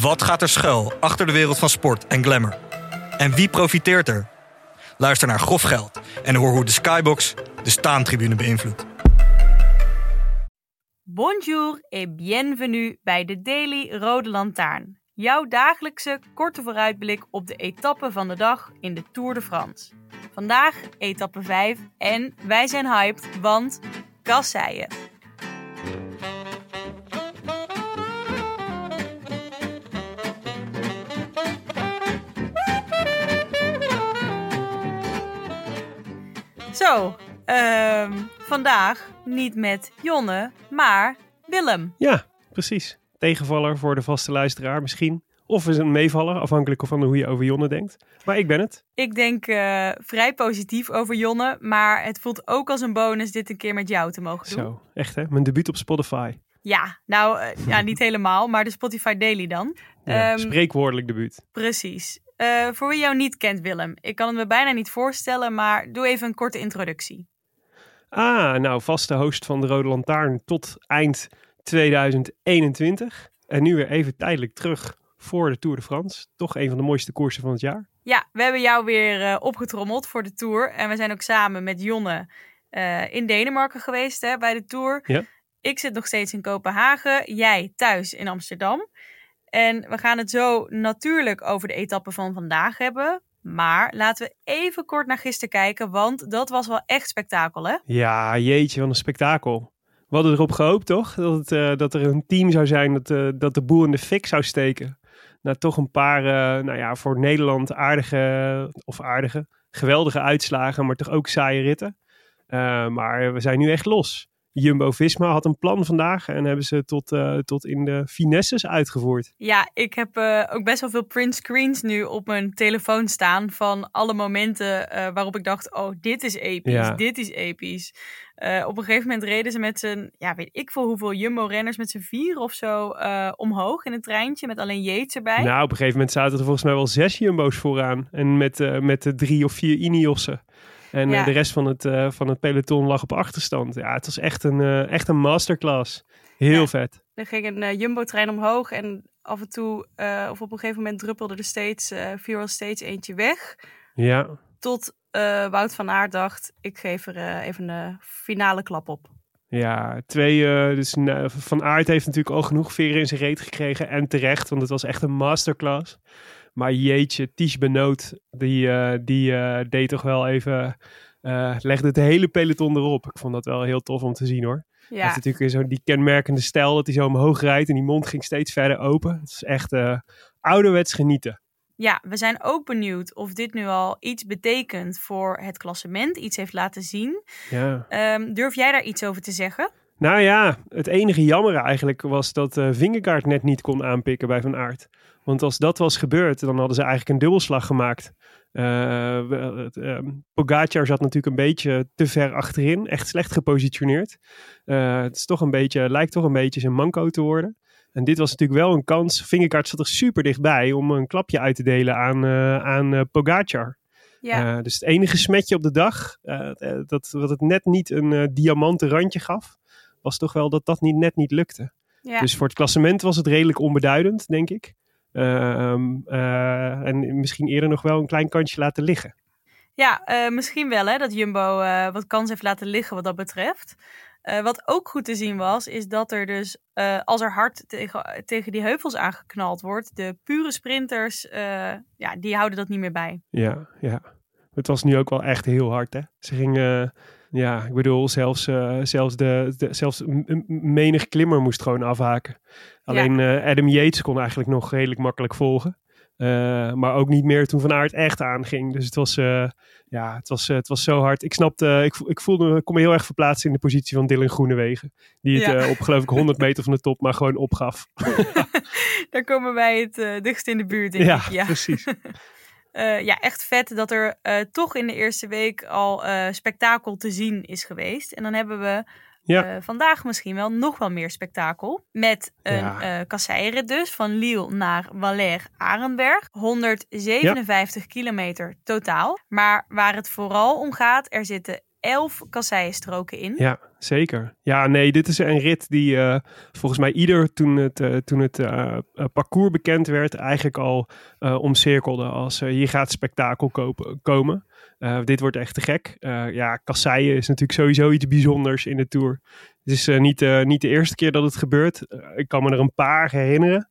Wat gaat er schuil achter de wereld van sport en glamour? En wie profiteert er? Luister naar Grof Geld en hoor hoe de Skybox de staantribune beïnvloedt. Bonjour et bienvenue bij de Daily Rode Lantaarn. Jouw dagelijkse korte vooruitblik op de etappe van de dag in de Tour de France. Vandaag etappe 5 en wij zijn hyped, want kasseien. Zo, ehm, vandaag niet met Jonne, maar Willem. Ja, precies. Tegenvaller voor de vaste luisteraar misschien. Of is een meevaller, afhankelijk van hoe je over Jonne denkt. Maar ik ben het. Ik denk eh, vrij positief over Jonne, maar het voelt ook als een bonus dit een keer met jou te mogen doen. Zo, echt hè? Mijn debuut op Spotify. Ja, nou eh, ja, niet helemaal, maar de Spotify Daily dan. Ja, Ehm, spreekwoordelijk debuut. Precies. Eh, voor wie jou niet kent, Willem, ik kan het me bijna niet voorstellen, maar doe even een korte introductie. Ah, nou, vaste host van de Rode Lantaarn tot eind 2021. En nu weer even tijdelijk terug voor de Tour de France. Toch een van de mooiste koersen van het jaar. Ja, we hebben jou weer eh, opgetrommeld voor de Tour. En we zijn ook samen met Jonne eh, in Denemarken geweest hè, bij de Tour. Ja. Ik zit nog steeds in Kopenhagen, jij thuis in Amsterdam. En we gaan het zo natuurlijk over de etappe van vandaag hebben. Maar laten we even kort naar gisteren kijken, want dat was wel echt spektakel, hè? Ja, jeetje, wat een spektakel. We hadden erop gehoopt, toch? Dat, het, eh, dat er een team zou zijn dat, eh, dat de boel in de fik zou steken. Na toch een paar, eh, nou ja, voor Nederland aardige, of aardige, geweldige uitslagen, maar toch ook saaie ritten. Maar we zijn nu echt los. Jumbo-Visma had een plan vandaag en hebben ze tot, eh, tot in de finesses uitgevoerd. Ja, ik heb eh, ook best wel veel print screens nu op mijn telefoon staan van alle momenten eh, waarop ik dacht, oh, dit is episch, Ja. dit is episch. Op een gegeven moment reden ze met z'n, ja, weet ik veel hoeveel Jumbo-renners met z'n vier of zo omhoog in het treintje met alleen Yates erbij. Nou, op een gegeven moment zaten er volgens mij wel zes Jumbo's vooraan. En met, met de drie of vier Ineossen. En eh, Ja. de rest van het, eh, van het peloton lag op achterstand. Ja, het was echt een, eh, echt een masterclass. Heel Ja. vet. Er ging een Jumbo-trein omhoog en af en toe, of op een gegeven moment druppelde er steeds, er steeds eentje weg. Ja, Tot Wout van Aert dacht, ik geef er even een finale klap op. ja twee. dus nou, Van Aert heeft natuurlijk al genoeg veren in zijn reet gekregen. En terecht, want het was echt een masterclass. Maar jeetje, Ties Benoot, die, eh, die eh, deed toch wel even... eh, legde het hele peloton erop. Ik vond dat wel heel tof om te zien hoor. Hij Ja, heeft natuurlijk zo die kenmerkende stijl dat hij zo omhoog rijdt en die mond ging steeds verder open. Het is echt ouderwets genieten. Ja, we zijn ook benieuwd of dit nu al iets betekent voor het klassement, iets heeft laten zien. Ja. Ehm, durf jij daar iets over te zeggen? Nou ja, het enige jammer eigenlijk was dat Vingegaard net niet kon aanpikken bij Van Aert. Want als dat was gebeurd, dan hadden ze eigenlijk een dubbelslag gemaakt. Ehm, Pogacar zat natuurlijk een beetje te ver achterin, echt slecht gepositioneerd. Eh, het is toch een beetje, lijkt toch een beetje zijn manco te worden. En dit was natuurlijk wel een kans. Vingegaard zat er super dichtbij om een klapje uit te delen aan, aan Pogacar. Ja, dus het enige smetje op de dag, dat, dat het net niet een diamanten randje gaf, was toch wel dat dat niet, net niet lukte. ja. Dus voor het klassement was het redelijk onbeduidend, denk ik. Ehm, eh, en misschien eerder nog wel een klein kansje laten liggen. ja eh, misschien wel hè, dat Jumbo eh, wat kans heeft laten liggen wat dat betreft. Uh, wat ook goed te zien was, is dat er dus, uh, als er hard tegen, tegen die heuvels aangeknald wordt, de pure sprinters, uh, ja, die houden dat niet meer bij. Ja, ja. Het was nu ook wel echt heel hard, hè? Ze gingen, ja, ik bedoel, zelfs, zelfs, de, de, zelfs menig klimmer moest gewoon afhaken. Alleen ja. Adam Yates kon eigenlijk nog redelijk makkelijk volgen. Uh, maar ook niet meer toen Van Aert echt aanging. Dus het was, uh, ja, het was, uh, het was zo hard. Ik snapte, ik, ik voelde, ik kon me heel ererg verplaatsen in de positie van Dylan Groenewegen. Die het ja. op geloof ik 100 meter van de top maar gewoon opgaf. Daar komen wij het dichtst in de buurt, denk ja, ik. Ja, precies. ja, echt vet dat er toch in de eerste week al spektakel te zien is geweest. En dan hebben we ja. Vandaag misschien wel nog wel meer spektakel. Met een ja. dus van Lille naar Valère Arenberg. 157 ja. kilometer totaal. Maar waar het vooral om gaat, er zitten 11 kasseienstroken in. Ja, zeker. Ja, nee, dit is een rit die uh, volgens mij ieder toen het, uh, toen het uh, parcours bekend werd, eigenlijk al omcirkelde als hier gaat spektakel kopen, komen. dit wordt echt te gek. ja, kasseien is natuurlijk sowieso iets bijzonders in de Tour. Het is niet, niet de eerste keer dat het gebeurt. ik kan me er een paar herinneren.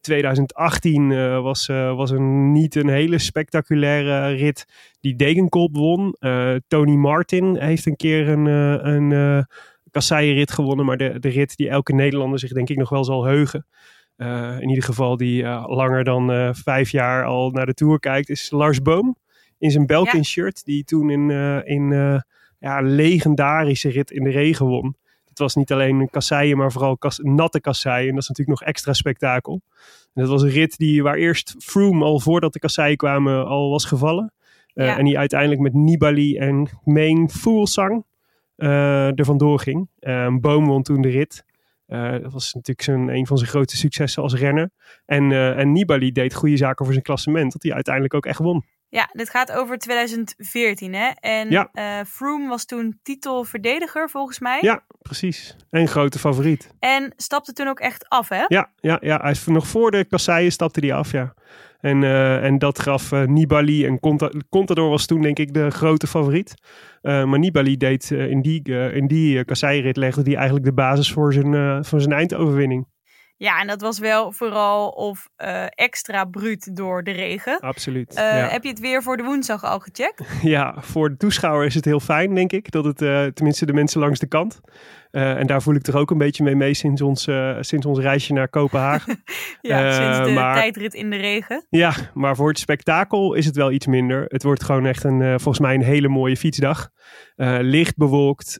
2018 uh, was, uh, was een, niet een hele spectaculaire rit die Degenkolb won. Uh, Tony Martin heeft een keer een, een kasseienrit gewonnen, maar de, de rit die elke Nederlander zich denk ik nog wel zal heugen. in ieder geval die langer dan vijf jaar al naar de Tour kijkt, is Lars Boom in zijn Belkin shirt. Die toen in, in ja, legendarische rit in de regen won het was niet alleen kasseien, maar vooral kas, natte kasseien. En dat is natuurlijk nog extra spektakel. En dat was een rit die, waar eerst Froome al voordat de kasseien kwamen al was gevallen. Uh, ja. En die uiteindelijk met Nibali en Main Fuglsang uh, er vandoor ging. Uh, Boom won toen de rit. Uh, dat was natuurlijk zijn, een van zijn grote successen als renner. En, en Nibali deed goede zaken voor zijn klassement, dat hij uiteindelijk ook echt won. Ja, dit gaat over 2014 hè. En ja. uh, Froome was toen titelverdediger volgens mij. Ja, precies. En grote favoriet. En stapte toen ook echt af hè? Ja, ja, ja. Hij is nog voor de kasseien stapte hij af ja. En, uh, en dat gaf uh, Nibali en Contador was toen denk ik de grote favoriet. Maar Nibali deed in die, in die kasseirit legde hij eigenlijk de basis voor zijn, voor zijn eindoverwinning. Ja, en dat was wel vooral of uh, extra bruut door de regen. Absoluut. Uh, ja. Heb je het weer voor de woensdag al gecheckt? Ja, voor de toeschouwer is het heel fijn, denk ik. Dat het uh, tenminste de mensen langs de kant. en daar voel ik toch ook een beetje mee mee sinds ons, sinds ons reisje naar Kopenhagen. ja, sinds de maar, tijdrit in de regen. Ja, maar voor het spektakel is het wel iets minder. Het wordt gewoon echt een, volgens mij een hele mooie fietsdag. licht bewolkt,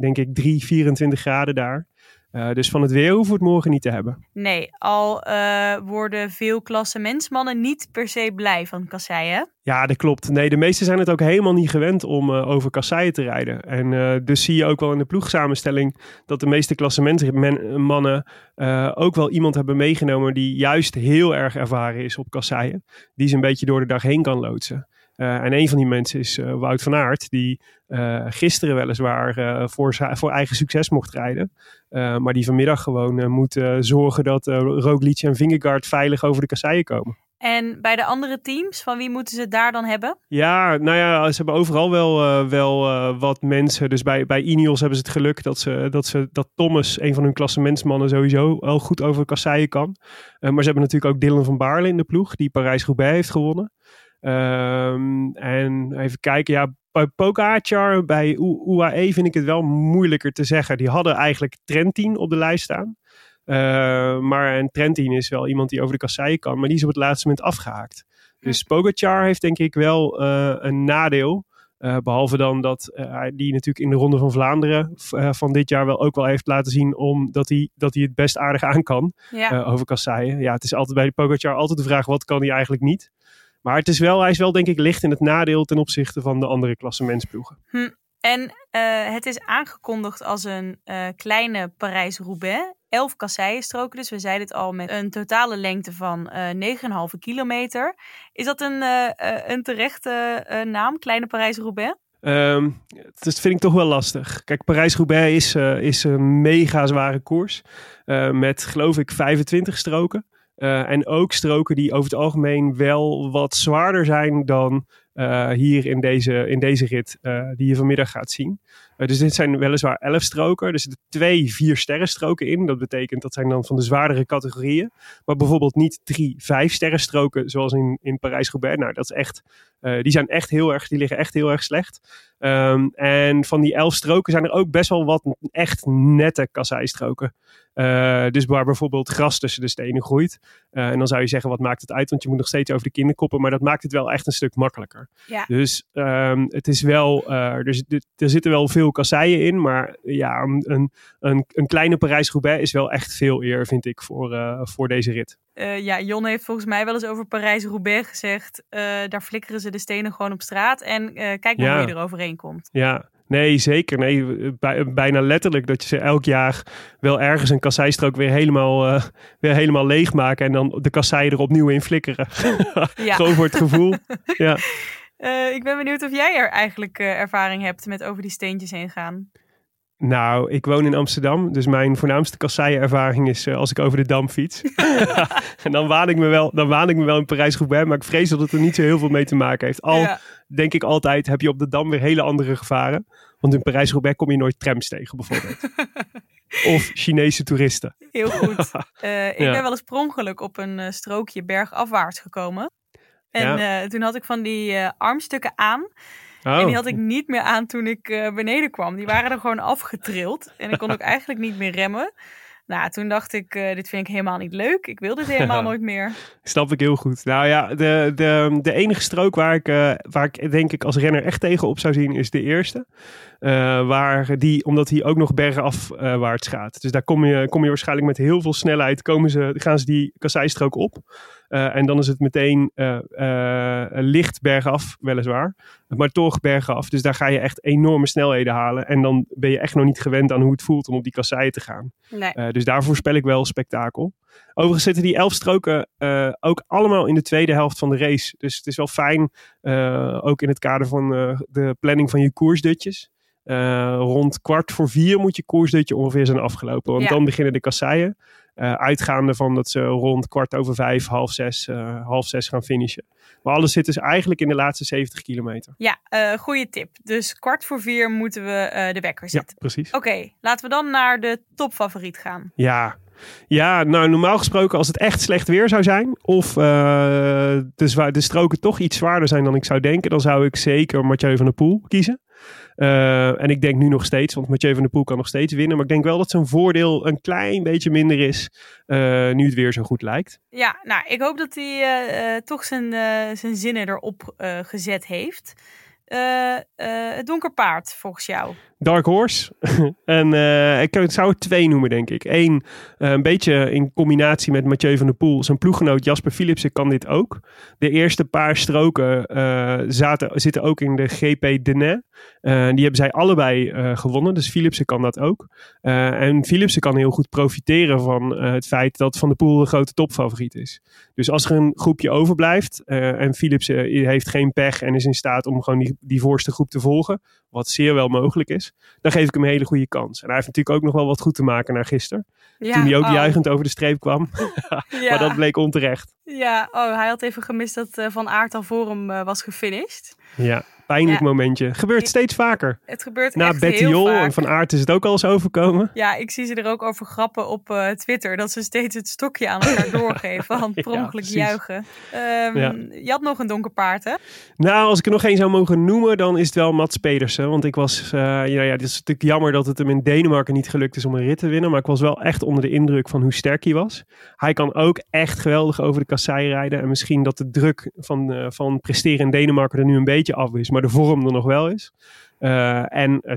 denk ik 3, 24 graden daar. Uh, dus van het weer hoeven we het morgen niet te hebben. Nee, al uh, worden veel klassementsmannen niet per se blij van kasseien. Ja, dat klopt. Nee, de meesten zijn het ook helemaal niet gewend om uh, over kasseien te rijden. En dus zie je ook wel in de ploegsamenstelling dat de meeste klassementsmannen ook wel iemand hebben meegenomen die juist heel erg ervaren is op kasseien. Die ze een beetje door de dag heen kan loodsen. Uh, en een van die mensen is uh, Wout van Aert, die uh, gisteren weliswaar voor, voor eigen succes mocht rijden. maar die vanmiddag gewoon moet zorgen dat Roglic en Vingegaard veilig over de kasseien komen. En bij de andere teams, van wie moeten ze het daar dan hebben? Ja, nou ja, ze hebben overal wel, wel wat mensen. Dus bij, bij Ineos hebben ze het geluk dat, ze, dat, ze, dat Thomas, een van hun klassementsmannen, sowieso wel goed over kasseien kan. maar ze hebben natuurlijk ook Dylan van Baarle in de ploeg, die Parijs-Roubaix heeft gewonnen. Um, en even kijken, ja, bij Pogacar, bij UAE vind ik het wel moeilijker te zeggen. Die hadden eigenlijk Trentin op de lijst staan. Uh, maar en Trentin is wel iemand die over de kasseien kan, maar die is op het laatste moment afgehaakt. Dus Pogacar heeft denk ik wel uh, een nadeel. Uh, behalve dan dat hij die natuurlijk in de Ronde van Vlaanderen van dit jaar wel ook wel heeft laten zien omdat hij, dat hij het best aardig aan kan ja. over kasseien. Ja, het is altijd bij de Pogacar altijd de vraag wat kan hij eigenlijk niet. Maar het is wel, hij is wel denk ik licht in het nadeel ten opzichte van de andere klassementsploegen. Hm. En uh, het is aangekondigd als een uh, kleine Parijs-Roubaix. 11 kasseienstroken, dus we zeiden het al, met een totale lengte van uh, 9,5 kilometer. Is dat een, een terechte naam, kleine Parijs-Roubaix? Um, dat vind ik toch wel lastig. Kijk, Parijs-Roubaix is, is een mega zware koers. met geloof ik 25 stroken. Uh, en ook stroken die over het algemeen wel wat zwaarder zijn dan uh, hier in deze, in deze rit uh, die je vanmiddag gaat zien. Uh, dus dit zijn weliswaar 11 stroken. Er zitten twee vier sterren stroken in. Dat betekent dat zijn dan van de zwaardere categorieën. Maar bijvoorbeeld niet drie vijf sterren stroken zoals in, in Parijs-Roubaix. Nou, dat is echt, uh, die zijn echt heel erg, die liggen echt heel erg slecht. Um, en van die elf stroken zijn er ook best wel wat echt nette kasseistroken. Uh, dus waar bijvoorbeeld gras tussen de stenen groeit. Uh, en dan zou je zeggen, wat maakt het uit? Want je moet nog steeds over de kinderkoppen. Maar dat maakt het wel echt een stuk makkelijker. Ja. Dus um, het is wel, er, zitten wel veel kasseien in. Maar ja, een, een, een kleine Parijs-Roubaix is wel echt veel eer, vind ik, voor, voor deze rit. Uh, ja, Jon heeft volgens mij wel eens over Parijs-Roubaix gezegd. Uh, daar flikkeren ze de stenen gewoon op straat. En uh, kijk maar ja. hoe je er overheen komt. Ja, nee, zeker. Nee, bij, bijna letterlijk dat je ze elk jaar wel ergens een kasseistrook weer helemaal, weer helemaal leegmaken. En dan de kassei er opnieuw in flikkeren. ja. gewoon voor het gevoel. ja. Ik ben benieuwd of jij er eigenlijk ervaring hebt met over die steentjes heen gaan. Nou, ik woon in Amsterdam, dus mijn voornaamste kasseienervaring is uh, als ik over de Dam fiets. en dan waan ik me wel, dan waan ik me wel in Parijs-Roubaix, maar ik vrees dat het er niet zo heel veel mee te maken heeft. Al ja. denk ik altijd, heb je op de Dam weer hele andere gevaren. Want in Parijs-Roubaix kom je nooit trams tegen, bijvoorbeeld. of Chinese toeristen. Heel goed. Uh, ik ja. ben wel eens per ongeluk op een uh, strookje bergafwaarts gekomen. En ja. toen had ik van die armstukken aan. Oh. En die had ik niet meer aan toen ik uh, beneden kwam. Die waren er gewoon afgetrild. En ik kon ook eigenlijk niet meer remmen. Nou, toen dacht ik, uh, dit vind ik helemaal niet leuk. Ik wil dit helemaal nooit meer. Snap ik heel goed. Nou ja, de, de, de enige strook waar ik, uh, waar ik denk ik als renner echt tegen op zou zien, is de eerste. Uh, waar die, omdat hij ook nog bergafwaarts gaat. Dus daar kom je, kom je waarschijnlijk met heel veel snelheid, komen ze, gaan ze die kasseistrook op. Uh, en dan is het meteen uh, uh, licht bergaf, weliswaar. Maar toch bergaf. Dus daar ga je echt enorme snelheden halen. En dan ben je echt nog niet gewend aan hoe het voelt om op die kasseien te gaan. Nee. dus daarvoor spel ik wel spektakel. Overigens zitten die elf stroken ook allemaal in de tweede helft van de race. Dus het is wel fijn, ook in het kader van de planning van je koersdutjes. Rond kwart voor vier moet je koersdutje ongeveer zijn afgelopen. Want ja. dan beginnen de kasseien. Uh, uitgaande van dat ze rond kwart over vijf, half zes, uh, half zes gaan finishen. Maar alles zit dus eigenlijk in de laatste 70 kilometer. Ja, uh, goede tip. Dus kwart voor vier moeten we de wekker zetten. Ja, precies. Oké, okay, laten we dan naar de topfavoriet gaan. Ja, ja, nou normaal gesproken als het echt slecht weer zou zijn. Of de, de stroken toch iets zwaarder zijn dan ik zou denken. Dan zou ik zeker Mathieu van der Poel kiezen. Uh, en ik denk nu nog steeds, want Mathieu van der Poel kan nog steeds winnen. Maar ik denk wel dat zijn voordeel een klein beetje minder is. Uh, nu het weer zo goed lijkt. Ja, nou, ik hoop dat hij uh, toch zijn, zijn zinnen erop gezet heeft. het donker paard, volgens jou. Dark Horse. en uh, ik zou het twee noemen, denk ik. Eén, uh, een beetje in combinatie met Mathieu van der Poel. Zijn ploeggenoot Jasper Philipsen kan dit ook. De eerste paar stroken uh, zaten, zitten ook in de GP Denain. die hebben zij allebei gewonnen. Dus Philipsen kan dat ook. en Philipsen kan heel goed profiteren van het feit dat Van der Poel een grote topfavoriet is. Dus als er een groepje overblijft en Philipsen heeft geen pech en is in staat om gewoon die voorste groep te volgen. Wat zeer wel mogelijk is dan geef ik hem een hele goede kans. En hij heeft natuurlijk ook nog wel wat goed te maken naar gisteren. Ja, toen hij ook oh. juichend over de streep kwam. ja. Maar dat bleek onterecht. Ja, oh, hij had even gemist dat uh, Van Aert al voor hem uh, was gefinished. Ja, pijnlijk ja. momentje. Gebeurt steeds vaker. Het gebeurt Na echt Betty heel vaak. en Van Aert is het ook al eens overkomen. Ja, ik zie ze er ook over grappen op uh, Twitter. Dat ze steeds het stokje aan elkaar doorgeven. Van per ongeluk ja, juichen. Um, ja. Je had nog een donker paard, hè? Nou, als ik er nog één zou mogen noemen, dan is het wel Mats Pedersen. Want ik was, uh, ja, ja, het is natuurlijk jammer dat het hem in Denemarken niet gelukt is om een rit te winnen. Maar ik was wel echt onder de indruk van hoe sterk hij was. Hij kan ook echt geweldig over de kassei rijden. En misschien dat de druk van, uh, van presteren in Denemarken er nu een beetje af is. Maar de vorm er nog wel is. Uh, en uh,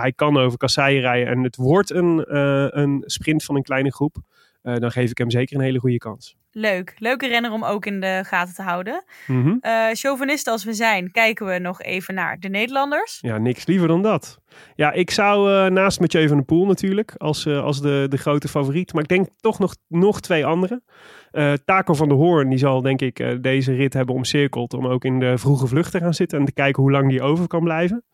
hij kan over kasseien rijden. En het wordt een, uh, een sprint van een kleine groep. Dan geef ik hem zeker een hele goede kans. Leuk. Leuke renner om ook in de gaten te houden. Mm -hmm. chauvinist als we zijn, kijken we nog even naar de Nederlanders. Ja, niks liever dan dat. Ja, ik zou naast Mathieu van der Poel natuurlijk als, als de, de grote favoriet. Maar ik denk toch nog, nog twee anderen. Taco van der Hoorn die zal denk ik deze rit hebben omcirkeld om ook in de vroege vlucht te gaan zitten en te kijken hoe lang die over kan blijven.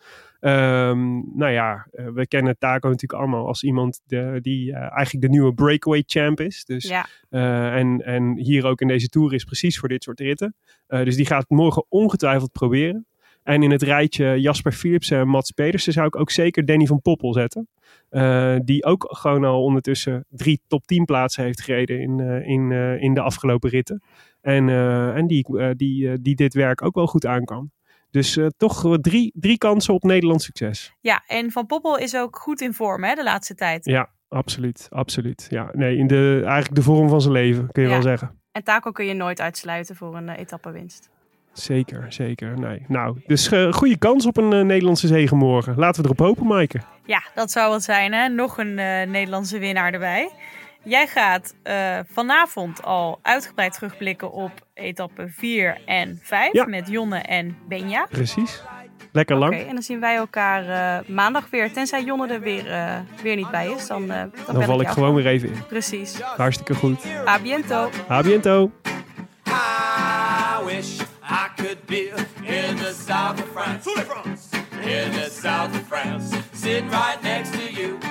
Um, nou ja, uh, we kennen Taco natuurlijk allemaal als iemand de, die eigenlijk de nieuwe breakaway champ is. Dus, ja. en, en hier ook in deze tour is precies voor dit soort ritten. dus die gaat morgen ongetwijfeld proberen. En in het rijtje Jasper Philipsen en Mats Pedersen zou ik ook zeker Danny van Poppel zetten. Uh, die ook gewoon al ondertussen drie top 10 plaatsen heeft gereden in, uh, in, uh, in de afgelopen ritten. En, en die, die, die dit werk ook wel goed aan kan. Dus toch drie, drie kansen op Nederlands succes. Ja, en Van Poppel is ook goed in vorm hè, de laatste tijd. Ja, absoluut. absoluut. Ja, nee, in de, eigenlijk de vorm van zijn leven, kun je ja. wel zeggen. En Taco kun je nooit uitsluiten voor een etappewinst. Zeker, zeker. Nee. Nou, dus uh, goede kans op een uh, Nederlandse zege morgen. Laten we erop hopen, Maaike. Ja, dat zou het zijn, hè? Nog een uh, Nederlandse winnaar erbij. Jij gaat vanavond al uitgebreid terugblikken op etappe 4 en 5 ja. met Jonne en Benja. Precies. Lekker lang. Oké, okay, en dan zien wij elkaar maandag weer. Tenzij Jonne er weer, weer niet bij is, dan, dan, dan val ik, ik gewoon weer even in. Precies. Hartstikke goed. A biento. A biento. I wish I could be in the south of France. In the south of France, sitting right next to you.